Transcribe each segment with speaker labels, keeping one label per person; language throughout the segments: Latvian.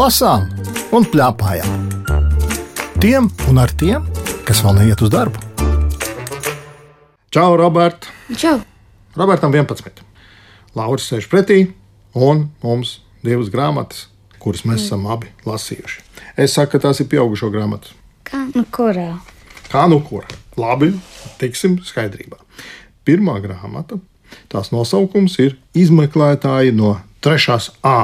Speaker 1: lasām un plēpājām. Tiem un ar tiem, kas vēl neiet uz darbu.
Speaker 2: Čau, Robert!
Speaker 3: Čau!
Speaker 2: Robertam 11. Lauris sēž pretī, un mums divas grāmatas, kuras mēs esam abi lasījuši. Es saku, ka tās ir pieaugušo grāmatas.
Speaker 3: Kā nu kurā?
Speaker 2: Kā nu kur? Labi, tiksim skaidrībā. Pirmā grāmata, tās nosaukums ir Izmeklētāji no 3. A.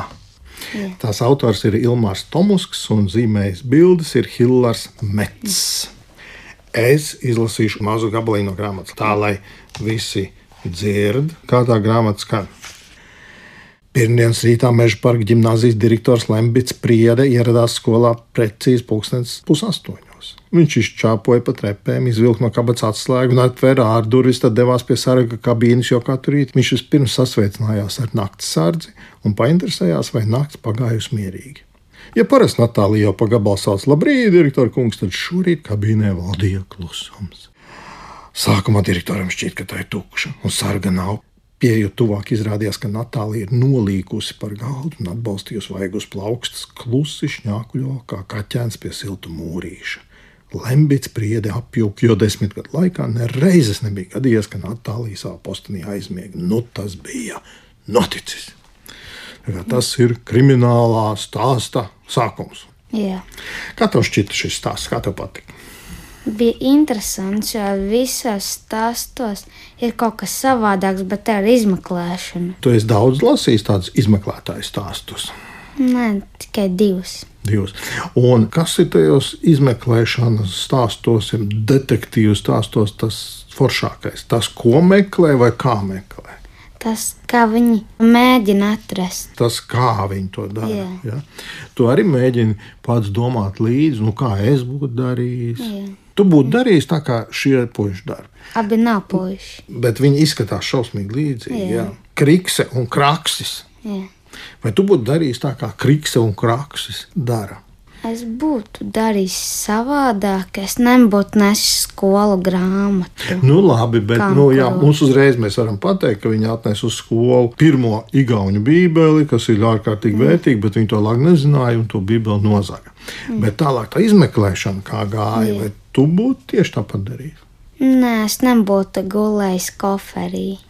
Speaker 3: Jā.
Speaker 2: Tās autors ir Ilmārs Tomusks un zīmējis bildes ir Hillars Mets. Es izlasīšu mazu gabaliņu no grāmatas, tā lai visi dzird, kā tā grāmata skan. Pirmdienas rītā Meža parka gimnāzijas direktors Lembits Priede ieradās skolā precīzi pulkstenis pusaustoņos. Viņš izčāpoja pa trepēm, izvilka no kabatas atslēgu un atvēra ārdurvis, tad devās pie sarga kabīnes, jo katru rītu viņš vispirms sasveicinājās ar naktas sardzi un painteresējās, vai nakts pagājusi mierīgi. Ja parasti Natālija jau pa gabalu sauc labrīt, direktora kungs, tad šorīt kabīnē valdīja klusums. Sākumā direktoram šķiet, ka tā ir tukša un sarga nav. Pieejot tuvāk, izrādījās, ka Natālija ir nolīkusi par galdu un atbalstījusi vaigus plaukstas, klusi šņākuļo kā kaķēns pie silta mūrīša. Lembits priede apjūka, jo desmit gadu laikā nereizes nebija gadījies, ka Natālija savā postenī aizmiega. Nu, tas bija noticis. Tas ir kriminālā stāsta sākums.
Speaker 3: Jā.
Speaker 2: Kā tev šķita šis stāsts? Kā tev patīk?
Speaker 3: Bija interesants, jo visos stāstos ir kaut kas savādāks, bet tā ir izmeklēšana.
Speaker 2: Tu esi daudz lasījis tādus izmeklētāju stāstus.
Speaker 3: Nē, tikai divas.
Speaker 2: Divas. Un kas ir tajos izmeklēšanas stāstos, ja detektīvu stāstos, tas foršākais? Tas, ko meklē vai kā meklē?
Speaker 3: Tas, kā viņi mēģina atrast.
Speaker 2: Tas, kā viņi to dara.
Speaker 3: Jā.
Speaker 2: Ja? Tu arī mēģini pats domāt līdzi, nu, kā es būtu darījis.
Speaker 3: Jā.
Speaker 2: Tu būtu darījis tā, kā šie puiši dara.
Speaker 3: Abi nav puiši.
Speaker 2: Bet viņi izskatās šausmīgi līdzīgi.
Speaker 3: Jā.
Speaker 2: Jā. Krikse un kraksis.
Speaker 3: Jā.
Speaker 2: Vai tu būtu darījis tā, kā krikse un kraksis dara?
Speaker 3: Es būtu darījis savādāk, es nebūtu nesis skolu grāmatu.
Speaker 2: Nu, labi, bet nu, jā, mums uzreiz mēs varam pateikt, ka viņi atnesa uz skolu pirmo igauņu bībeli, kas ir ārkārtīgi vērtīga, bet viņi to labi nezināja un to bībeli nozaga. Bet tālāk tā izmeklēšana, kā gāja, vai tu būtu tieši tāpat darījis?
Speaker 3: Nē, es nebūtu gulējis koferī.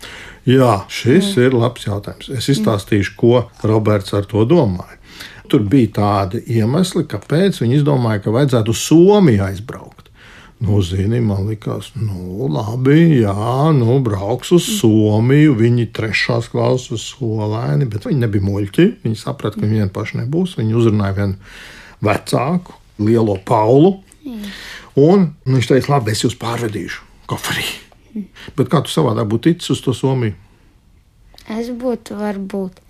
Speaker 2: Jā, šis mm. ir labs jautājums. Es izstāstīšu, ko Roberts ar to domāja. Tur bija tādi iemesli, kāpēc viņi izdomāja, ka vajadzētu uz Somiju aizbraukt. Nu, zini, man liekas, nu, labi, jā, nu, brauks uz Somiju. Viņi trešās klases skolēni, bet viņi nebija muļķi. Viņi saprata, ka viņiem paši nebūs. Viņi uzrunāja vienu vecāku, lielo Paulu. Un viņš teica, labi, es jūs pārvedīšu koferī. Bet kā tu savādāk būtu ticis uz to Somiju?
Speaker 3: Es būtu varbūt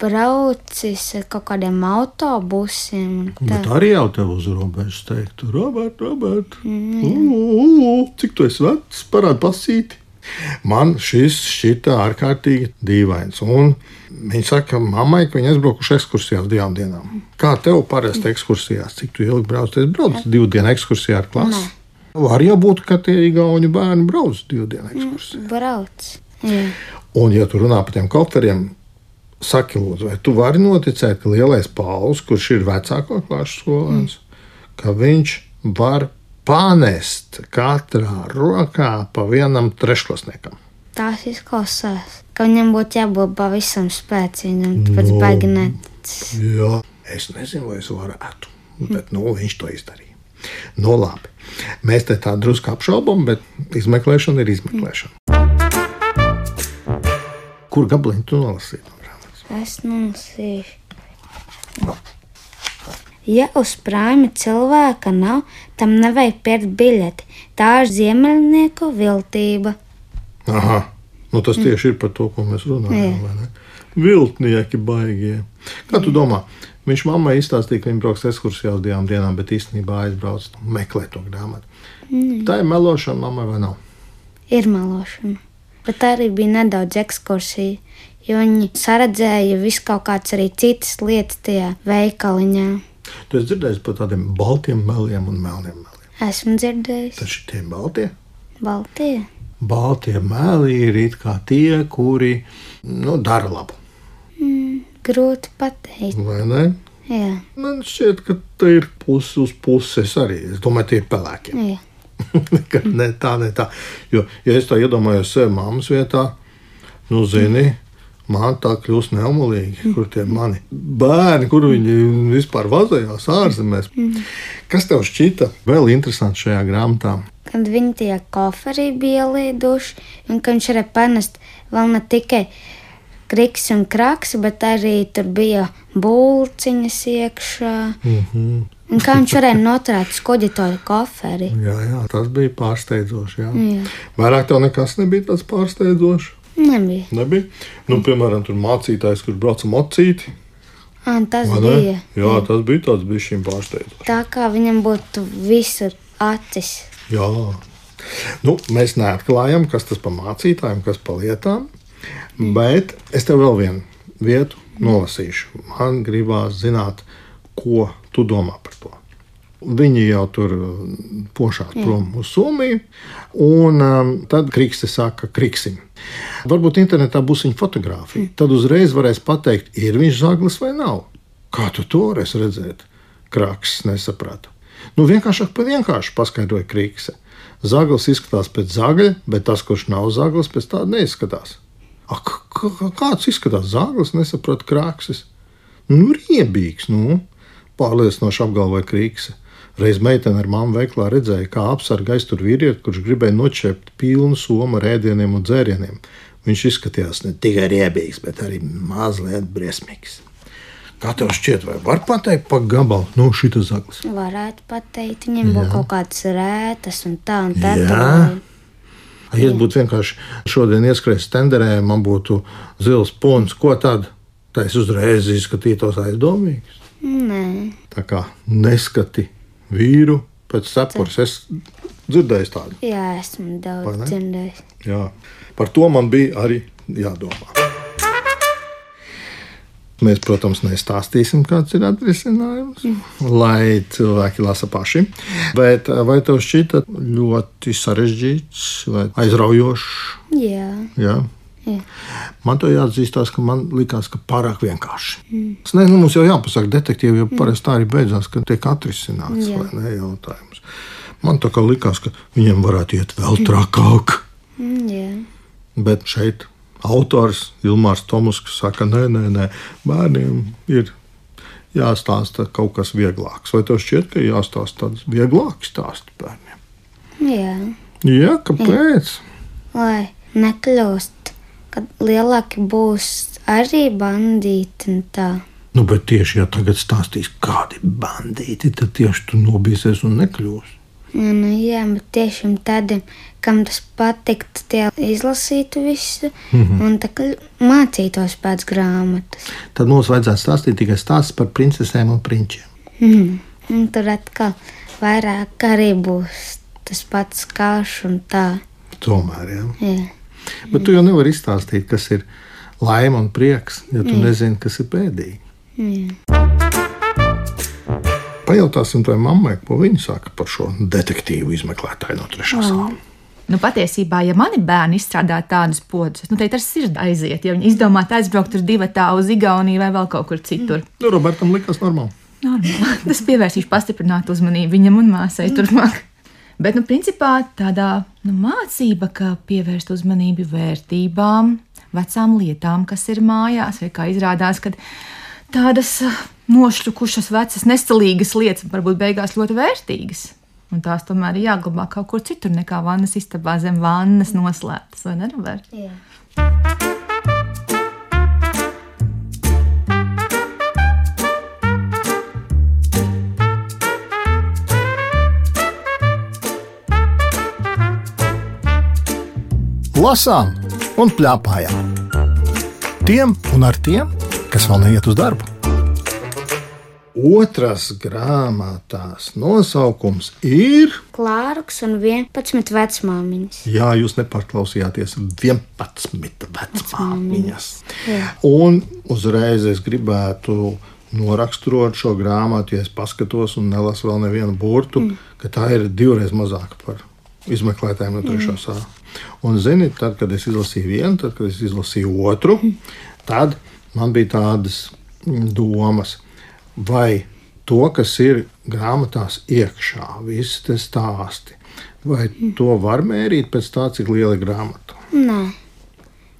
Speaker 3: braucis ar kaut kādiem autobusiem. tā.
Speaker 2: Bet arī jau tev uz robežas teiktu, Robert, Robert, mm. cik tu esi vecs, parādi pasīti. Man šis šķita ārkārtīgi dīvains. Un viņa saka, mammai, ka viņa aizbraukuši ekskursijā uz divām dienām. Kā tev parasti ekskursijās? Cik tu ilgi brauc? Es braucu divu dienu ekskursijā ar klasi. Var jau būt, ka tie igauņu bērni brauc divu dienu ekskursijā.
Speaker 3: Brauc. Jā.
Speaker 2: Un, ja tu runā par tiem koferiem, saki, lūdzu, vai tu vari noticēt, ka lielais Pauls, kurš ir vecāko klases skolēns, ka viņš var panest katrā rokā pa vienam trešklasniekam?
Speaker 3: Tās izklausās, ka viņam būtu jābūt pavisam spēcīgam, tāpēc
Speaker 2: Nu.
Speaker 3: baigi neticis.
Speaker 2: Jā, es nezinu, vai es varētu, bet nu, viņš to izdarīja. Nu, labi. Mēs te tā drusku apšaubām, bet izmeklēšana ir izmeklēšana. Kur gabaliņu tu nolasīji? no?
Speaker 3: Es nolasīšu. Ja uz prāmi cilvēka nav, tam nevajag pirkt biļeti. Tā ir ziemeļnieku viltība.
Speaker 2: Aha, nu tas tieši ir par to, ko mēs runājam. Viltnieki baigie. Kā tu domā? Viņš mammai izstāstīja, ka viņa brauks ekskursijā uz divām dienām, bet īstenībā aizbrauc meklēt to grāmatu. Tā ir melošana mammai vai nav?
Speaker 3: Ir melošana. Bet arī bija nedaudz ekskursija, jo viņi saredzēja visu kaut kādas arī citas lietas tajā veikaliņā.
Speaker 2: Tu esi dzirdējis par tādiem baltiem meliem un melniem meliem.
Speaker 3: Esmu dzirdējis,
Speaker 2: Tad šitie baltie.
Speaker 3: Baltija.
Speaker 2: Baltie meli ir it kā tie, kuri nu, dara labu.
Speaker 3: Grūti pateikt.
Speaker 2: Vai ne?
Speaker 3: Jā,
Speaker 2: Man šķiet, ka tā ir pusi uz puses arī. Es domāju, tie ir pelēki. ne tā, ne tā. Jo, ja es tā iedomājos sevi mammas vietā, nu, zini, man tā kļūst neumolīgi, kur tie mani bērni, kur viņi vispār vazējās ārzemēs. Kas tev šķita vēl interesants šajā grāmatā?
Speaker 3: Kad viņi tie koferi bija ielīduši, un ka viņš varēja panest vēl ne tikai kriks un kraks, bet arī tur bija būciņas iekšā.
Speaker 2: Mm -hmm.
Speaker 3: Un kā viņš varēja noturēt skuģi to koferi?
Speaker 2: Jā, jā, tas bija pārsteidzoši. Jā.
Speaker 3: Jā.
Speaker 2: Vairāk tev nekas nebija tāds pārsteidzošs.
Speaker 3: Nebija.
Speaker 2: Nebija. Nu, piemēram, tur mācītājs, kurš brauca mocīti.
Speaker 3: Un tas
Speaker 2: vai ne?
Speaker 3: bija.
Speaker 2: Jā, tas bija tāds bijis šim pārsteidzošs.
Speaker 3: Tā kā viņam būtu visur acis.
Speaker 2: Jā. Nu, mēs neatklājam, kas tas par mācītājiem, kas par lietām. Bet es tev vēl vienu vietu nolasīšu. Man gribās zināt, ko tu domā par to. Viņi jau tur pošās prom uz Somiju, un um, tad Krikste saka, kriksim. Varbūt internetā būs viņa fotografija. Tad uzreiz varēs pateikt, ir viņš zaglis vai nav. Kā tu to varēsi redzēt? Kraks nesaprata. Nu, vienkāršāk par vienkāršu paskaidroja Krikse. Zaglis izskatās pēc zagļa, bet tas, kurš nav zaglis, pēc tāda neizskatās. A, k- k- kāds izskatās zaglis, nesaprot krāksis. Nu, riebīgs, nu, pārliecinoši apgalvoja Krīkse. Reiz meitene ar mammu veiklā redzēja, kā apsarga aiztur vīrieti, kurš gribēja noķert pilnu somu ar ēdieniem un dzērieniem. Viņš izskatījās ne tikai riebīgs, bet arī mazliet briesmīgs. Kā tev šķiet, vai var pateikt pa gabalu, nu, šī zaglis?
Speaker 3: Varētu pateikt, viņam būtu kaut kādas rētas un tā un tā.
Speaker 2: Ja es būtu vienkārši šodien ieskrējis tenderē, man būtu zils pons, ko tad? Tā es uzreiz izskatītos aizdomīgs.
Speaker 3: Nē,
Speaker 2: Tā kā neskati vīru pēc cepures. Es dzirdēju tādu.
Speaker 3: jā, esmu daudz dzirdējis.
Speaker 2: Jā. Par to man bija arī jādomā. Mēs, protams, nestāstīsim, kāds ir atrisinājums, lai cilvēki lasa paši. Bet eh, vai tev šķita ļoti sarežģīts vai aizraujošs?
Speaker 3: Jā,
Speaker 2: Jā.
Speaker 3: Jā.
Speaker 2: Man to jāatzīstās, ka man likās, ka pārāk vienkārši. Mm. Es nezinu, mums jau jāpasaka, detektīvi, jo parasti tā arī beidzās, ka tiek atrisināts ne jautājums. Man tā kā likās, ka viņiem varētu iet vēl trakāk.
Speaker 3: Mm, jā.
Speaker 2: Bet šeit autors Ilmārs Tomusks saka, nē, nē, nē, bērniem ir jāstāsta kaut kas vieglāks. Vai tev šķiet, ka jāstāsta tāds vieglāks stāsts bērniem?
Speaker 3: jā.
Speaker 2: Jā, kāpēc?
Speaker 3: Lai nekļūst, kad lielāki būs arī bandīti un tā.
Speaker 2: Nu, bet tieši ja tagad stāstīs, kādi bandīti, tad tieši tu nobiesies un nekļūsi.
Speaker 3: Jā, nu, jā, bet tiešām tādiem, kam tas patiktu, tie izlasītu visu mm -hmm. un mācītos pēc grāmatas.
Speaker 2: Tad mums vajadzētu stāstīt tikai stāstus par princesēm un princiem.
Speaker 3: Mm. Un tur atkal vairāk arī būs tas pats karš un tā.
Speaker 2: Tomēr, jā.
Speaker 3: Jā.
Speaker 2: Bet tu jau nevari izstāstīt, kas ir laime un prieks, ja tu mm. nezini, kas ir pēdīgi.
Speaker 3: Jā.
Speaker 2: Pajautāsim tai mammai, ko viņa saka par šo detektīvu izmeklētāju no trešās sāla.
Speaker 4: Nu, patiesībā, ja mani bērni izstrādā tādus podus, nu, tad ar sirdi aiziet. Ja viņi izdomātu aizbraukt uz divu tādu uz Igauniju vai vēl kaut kur citur.
Speaker 2: Nu, Robertam likās normāli.
Speaker 4: Normāli. Tas pievērsīs pastiprinātu uzmanību viņam un māsai turpmāk. Bet, nu, principā tādā nu, mācība, ka pievērst uzmanību vērtībām, vecām lietām, kas ir mājās, vai kā izrādās, ka tādas ah, nošķukušas, vecas, nestilīgas lietas var būt beigās ļoti vērtīgas. Un tās tomēr ir jāglabā kaut kur citur nekā vannas istabā zem vannas noslēptas, vai ne? Robert?
Speaker 3: Jā.
Speaker 1: Lasām un plēpājām. Tiem un ar tiem, kas vēl neiet uz darbu.
Speaker 2: Otras grāmatās nosaukums ir.
Speaker 3: Klārks un 11 vecmāmiņas.
Speaker 2: Jā, jūs nepārklausījāties 11 vecmāmiņas. Un uzreiz es gribētu noraksturot šo grāmatu, ja es paskatos un nelasu vēl nevienu burtu, mm. ka tā ir divreiz mazāka par izmeklētājiem no trešā sāla. Un, zini, tad, kad es izlasīju vienu, tad, kad es izlasīju otru, tad man bija tādas mm, domas. Vai to, kas ir grāmatās iekšā, visi tie stāsti, vai to var mērīt pēc tā, cik liela ir grāmata?
Speaker 3: Nē,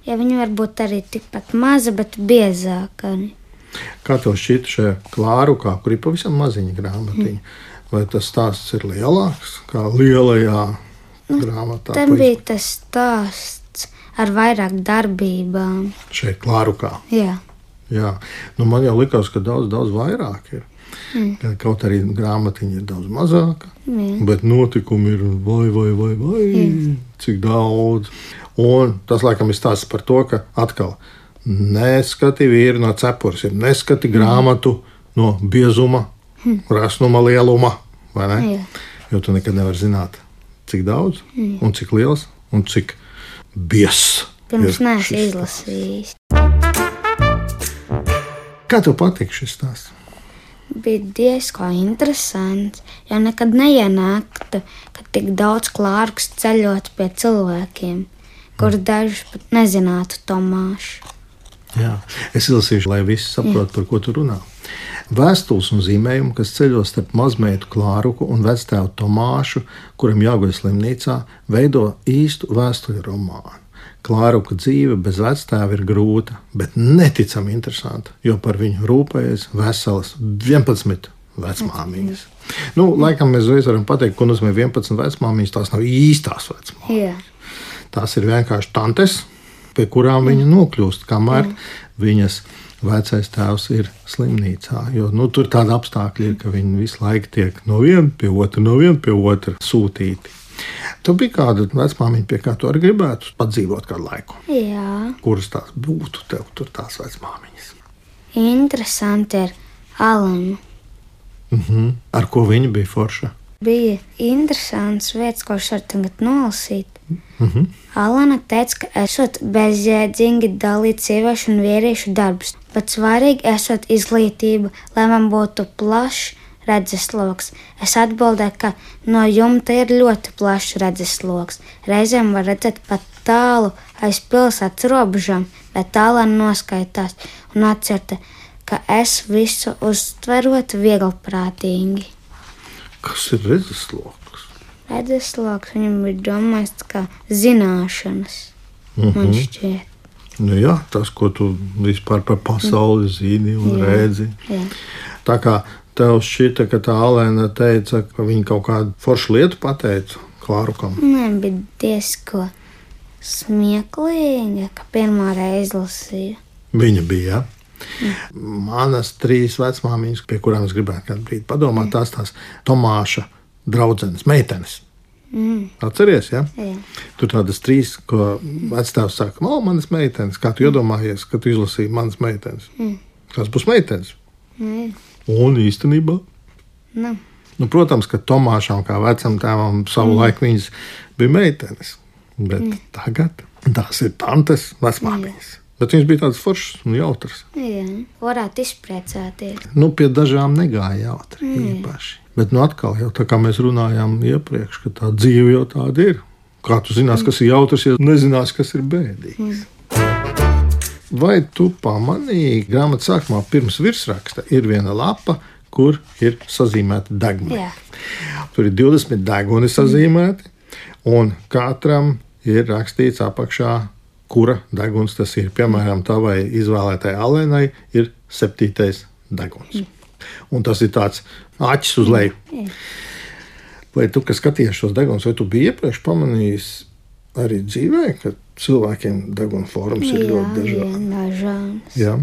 Speaker 3: ja viņa var būt arī tikpat maza, bet biezāka. arī.
Speaker 2: Kā tev šķiet šajā klārukā, kur ir pavisam maziņa grāmatiņa, vai tas stāsts ir lielāks kā lielajā grāmatā?
Speaker 3: Tam bija tas stāsts ar vairāk darbībām.
Speaker 2: Šeit klārukā.
Speaker 3: Jā,
Speaker 2: Jā, nu man jau likās, ka daudz, daudz vairāk ir. Ka Kaut arī grāmatiņa ir daudz mazāka,
Speaker 3: jā.
Speaker 2: bet notikumi ir vai, vai, vai, vai cik daudz. Un tas laikam ir stāsts par to, ka atkal neskati vīri no cepures, neskati grāmatu no biezuma, rasnuma, lieluma.
Speaker 3: Jā.
Speaker 2: Jo tu nekad nevari zināt, cik daudz, un cik liels un cik biezs.
Speaker 3: Pirms
Speaker 2: šis
Speaker 3: izlasījis.
Speaker 2: Kā tev patīk šis stāsts?
Speaker 3: Bija diezgan interesants, jo nekad neienāktu, ka tik daudz klārks ceļot pie cilvēkiem, kur daži pat nezinātu Tomāšu.
Speaker 2: Jā. Es izlasīšu, lai visi saprotu, par ko tu runā. Vēstules un zīmējumi, kas ceļo starp mazmeitu Klāruku un vectēvu Tomāšu, kuram jāguļ slimnīcā, veido īstu vēstuļu romānu. Klāruka dzīve bez vectēva ir grūta, bet neticami interesanta, jo par viņu rūpējas veselas 11 vecmāmiņas. Nu, laikam mēs uzreiz varam pateikt, ko nozīmē 11 vecmāmiņas. Tās nav īstās vecmāmiņas.
Speaker 3: Jā,
Speaker 2: Tās ir vienkārši tantes, pie kurām viņa nokļūst, kamēr viņas vecais tēvs ir slimnīcā. Jo nu, tur tāda apstākļa ir, ka viņi visu laiku tiek no viena pie otra, no viena pie otra sūtīti. Tu biji kāda vecmāmiņa, pie kā tu arī gribētu padzīvot kādu laiku.
Speaker 3: jā.
Speaker 2: Kuras tās būtu tev, tur tās vecmāmiņas?
Speaker 3: interesanti ir Alana.
Speaker 2: Mhm. Ar ko viņa bija forša?
Speaker 3: Bija interesants vietas, ko es varu tagad nolasīt.
Speaker 2: Mhm.
Speaker 3: Alana teica, ka esot bezjēdzīgi dalīt sieviešu un vīriešu darbus, bet svarīgi esot izglītība, lai man būtu plašs redzesloks. Es atbildēju, ka no jumta ir ļoti plašs redzesloks. Reizēm var redzēt pat tālu aiz pilsētas robežām, bet tālāk noskaitās un atcerta, ka es visu uztverot vieglprātīgi.
Speaker 2: Kas ir redzesloks?
Speaker 3: Redzesloks viņam bija domāts kā zināšanas. Man šķiet,
Speaker 2: Nu, jā, tas, ko tu vispār par pasauli zini un redzi.
Speaker 3: jā.
Speaker 2: Tā kā tev šķita, ka tā Alēna teica, ka viņa kaut kādu foršu lietu pateica Klārukam.
Speaker 3: Man bija diezgan smieklīgi, ka pirmā reize lasīju.
Speaker 2: Viņa bija. Ja? Manas trīs vecmāmiņas, pie kurām es gribētu kādu brīdi padomāt, tās tās Tomāša draudzenes, meitenes.
Speaker 3: Mm,
Speaker 2: Atceries, ja?
Speaker 3: jā.
Speaker 2: Tur tādas trīs, ko vecāks saka, o, manas meitenes. Kā tu iedomājies, kad tu izlasīji manas meitenes? Kas būs meitenes?
Speaker 3: Jā.
Speaker 2: Un īstenībā
Speaker 3: Nu,
Speaker 2: Nu, protams, ka Tomāšam, kā vecam tēvam, savulaik mm. viņas bija meitenes. Bet mm. tagad tās ir tantes, vecmāmiņas. Bet viņas bija tādas foršas un jautras.
Speaker 3: jā. Varētu izpriecāties.
Speaker 2: Nu, pie dažām negāja jautri mm. īpaši. Bet nu, atkal, jau tā kā mēs runājām iepriekš, ka tā dzīve jau tāda ir. Kā tu zinās, kas ir jautrs, ja nezinās, kas ir bēdīgs? Vai tu pamanīji, grāmatā sākumā pirms virsraksta ir viena lapa, kur ir sazīmēta deguna? Tur ir 20 deguni sazīmēti, un katram ir rakstīts apakšā, kura deguns tas ir. Piemēram, tavai izvēlētajai alēnai ir septītais deguns. Un tas ir tāds acis uz leju. Vai tu, kas skaties šos degunus, vai tu biji iepriekš pamanījis arī dzīvē, ka cilvēkiem deguna formas ir ļoti dažādas? Ja?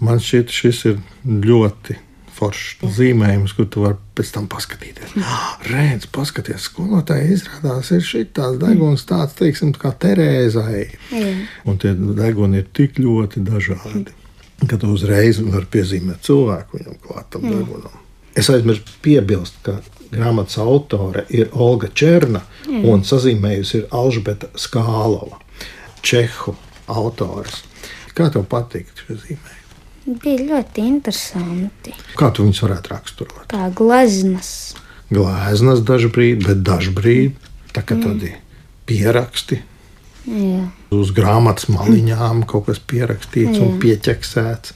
Speaker 2: Man šķiet, šis ir ļoti foršs zīmējums, kur tu vari pēc tam paskatīties. Redz, paskaties, skolotāji izrādās, ir šī tāds deguns, tāds, teiksim, kā Terēzai.
Speaker 3: Jā.
Speaker 2: Un tie deguni ir tik ļoti dažādi, ka tu uzreiz vari piezīmēt cilvēku viņam klātam degunam. Es aizmirsu piebilst, ka grāmatas autore ir Olga Černa un sazīmējusi ir Alžbeta Skālova, Čehu autors. Kā tev patīk šie zīmējumi?
Speaker 3: Bija ļoti interesanti.
Speaker 2: Kā tu viņus varētu raksturot?
Speaker 3: Kā glazmas.
Speaker 2: Glāznas dažkārt, bet dažkārt tā kā tādi pieraksti.
Speaker 3: Jā.
Speaker 2: Uz grāmatas maliņām kaut kas pierakstīts un pieķeksēts.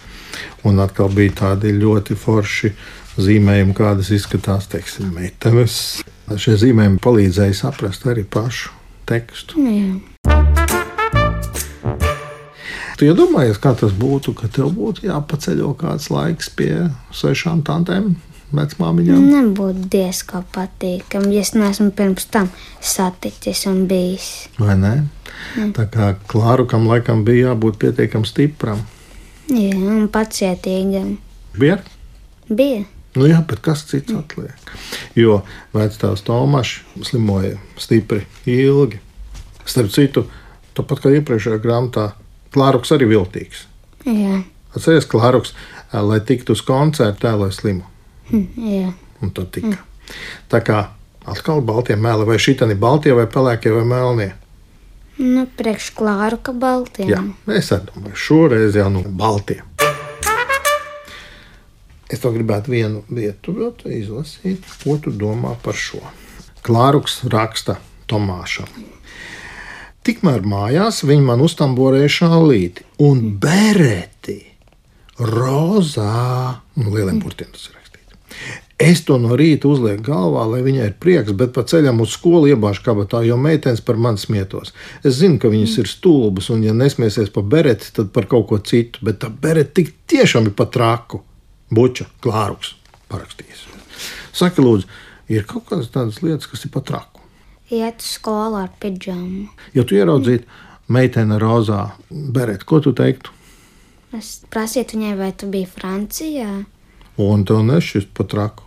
Speaker 2: Un atkal bija tādi ļoti forši zīmējumi, kādas izskatās, teiksim, metenes. Šie zīmējumi palīdzēja saprast arī pašu tekstu.
Speaker 3: Jā.
Speaker 2: Tu iedomājies, kā tas būtu, ka tev būtu jāpaceļo kāds laiks pie sešām tantēm, vecmāmiņām?
Speaker 3: Nebūtu diezgan patīkami, ja es neesmu pirms tam saticis un bijis.
Speaker 2: Vai ne? Tā kā Klārukam laikam bija jābūt pietiekami stipram.
Speaker 3: Jā, un pacietīgam.
Speaker 2: Bija?
Speaker 3: Bija.
Speaker 2: Nu jā, bet kas cits atliek? Jo vecāks Tomašs slimoja stipri, ilgi. Starp citu, tāpat kā iepriekšējā grāmatā, Klāruks arī viltīgs.
Speaker 3: Jā,
Speaker 2: Atcerieties, Klāruks, eh, lai tiktu uz koncertu, tēloja slimu.
Speaker 3: hm, jā.
Speaker 2: Un tad tika. Tā kā atkal baltie mēli, vai šī tādi baltie, vai pelēkie, vai melnie.
Speaker 3: Nu, priekš klāru, ka baltiem.
Speaker 2: Jā, es domāju, šoreiz jau nu baltie. Es to gribētu vienu vietu izlasīt, ko tu domā par šo. Klāruks raksta Tomāšam. Tikmēr mājās viņi man uztamborēja šālīti un bereti rozā, un lieliem burtiem tas ir rakstīts. Es to no rīta uzlieku galvā, lai viņai ir prieks, bet pa ceļam uz skolu iebāžu kabatā, jo meitenes par mani smietos. Es zinu, ka viņas ir stulbas, un, ja nesmiesies par bereti, tad par kaut ko citu. Bet tā bereti tik tiešām ir pat traku. Buča, klāruks, parakstījis. Saki, lūdzu, ir kaut kādas tādas lietas, kas ir pat traku.
Speaker 3: Iet uz skolu ar pidžamu.
Speaker 2: Ja tu ieraudzītu meiteni rozā bereti, ko tu teiktu?
Speaker 3: Es prasītu viņai, vai tu biji Francijā?
Speaker 2: Un tev nešķist pat traku.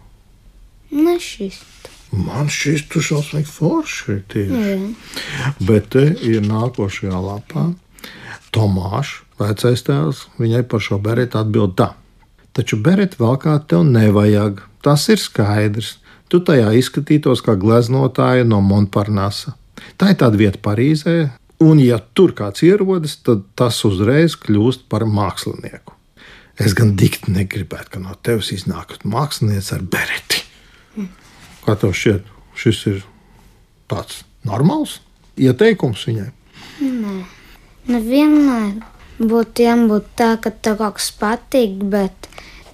Speaker 3: Nešis.
Speaker 2: Man šis tu šausmīgi forši ir.
Speaker 3: Jā.
Speaker 2: Bet te ir nākošajā lapā Tomāšs, vecais tēls, viņai par šo beretu atbild tā. Taču bereti vēl kā tev nevajag, tas ir skaidrs. Tu tajā izskatītos kā gleznotāja no Montparnasa. Tā ir tāda vieta Parīzē, un ja tur kāds ierodas, tad tas uzreiz kļūst par mākslinieku. Es gan dikti negribētu, ka no tevis iznāktu mākslinieks ar bereti. Kā tev šķiet, šis ir tāds normāls ieteikums viņai?
Speaker 3: Nu, vienmēr būtu jābūt tā, ka tev kaut kas patīk, bet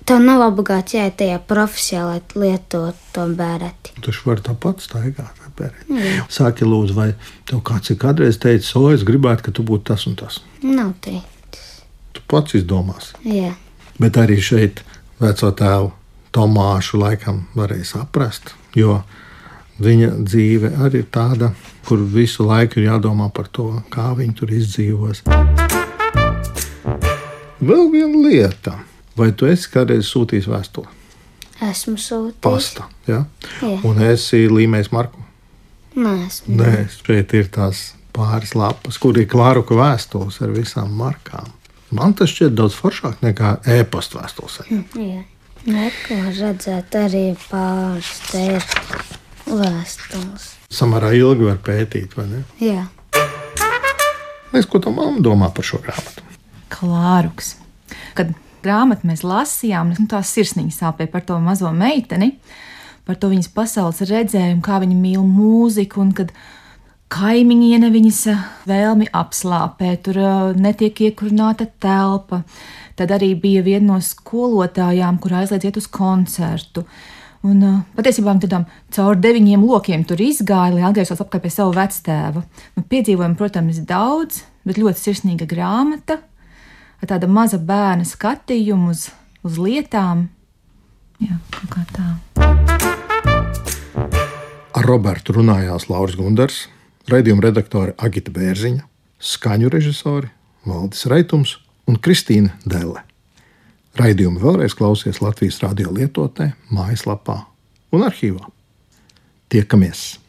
Speaker 3: tev nav obligāti jāiet tajā profesijā, lai lietotu to bēreti.
Speaker 2: Tu vari tāpat staigāt ar bereti. Sāki lūdzu, vai tev kāds ir kādreiz teicis, o, es gribētu, ka tu būtu tas un tas.
Speaker 3: Nav teikt.
Speaker 2: Tu pats izdomāsi.
Speaker 3: Jā,
Speaker 2: Bet arī šeit veco tēvu Tomāšu laikam varēja saprast, jo viņa dzīve arī ir tāda, kur visu laiku ir jādomā par to, kā viņi tur izdzīvos. Vēl viena lieta, vai tu esi kādreiz sūtījis vēstuli?
Speaker 3: esmu sūtījis.
Speaker 2: Pasta, ja?
Speaker 3: Jā.
Speaker 2: un esi līmējis marku.
Speaker 3: Nē, esmu.
Speaker 2: Nē, šeit ir tās pāris lapas, kur ir klāruka vēstules ar visām markām. Man tas šķiet daudz foršāk nekā e-pasta vēstules.
Speaker 3: Jā. Neko redzēt arī tērs vēstules.
Speaker 2: Samērā ilgi var pētīt, vai ne?
Speaker 3: Jā.
Speaker 2: Mēs ko tam mamma domā par šo grāmatu?
Speaker 4: Klāruks. Kad grāmatu mēs lasījām, nu, tās sirsniņas sāpēja par to mazo meiteni, par to viņas pasaules redzējumu, kā viņa mīl mūziku, un kad kaimiņiene viņas vēlmi apslāpēt, tur ā, netiek iekurināta telpa. Tad arī bija viena no skolotājām, kur aizliedz iet uz koncertu. Un, uh, patiesībā viņi tādām caur deviņiem lokiem tur izgāja, lai atgrieztos atpakaļ pie sava vectēva. Nu, piedzīvojumu, protams, daudz, bet ļoti sirsnīga grāmata, tāda maza bērna skatījumu uz, uz lietām. Jā, kaut kā tā.
Speaker 2: Ar Robertu runājās Lauris Gundars, raidījuma redaktore Agita Bērziņa, skaņu režisori Valdis Raitums un Kristīna Delle. Raidījumu vēlreiz klausies Latvijas radio lietotnē, mājaslapā un arhīvā. Tiekamies!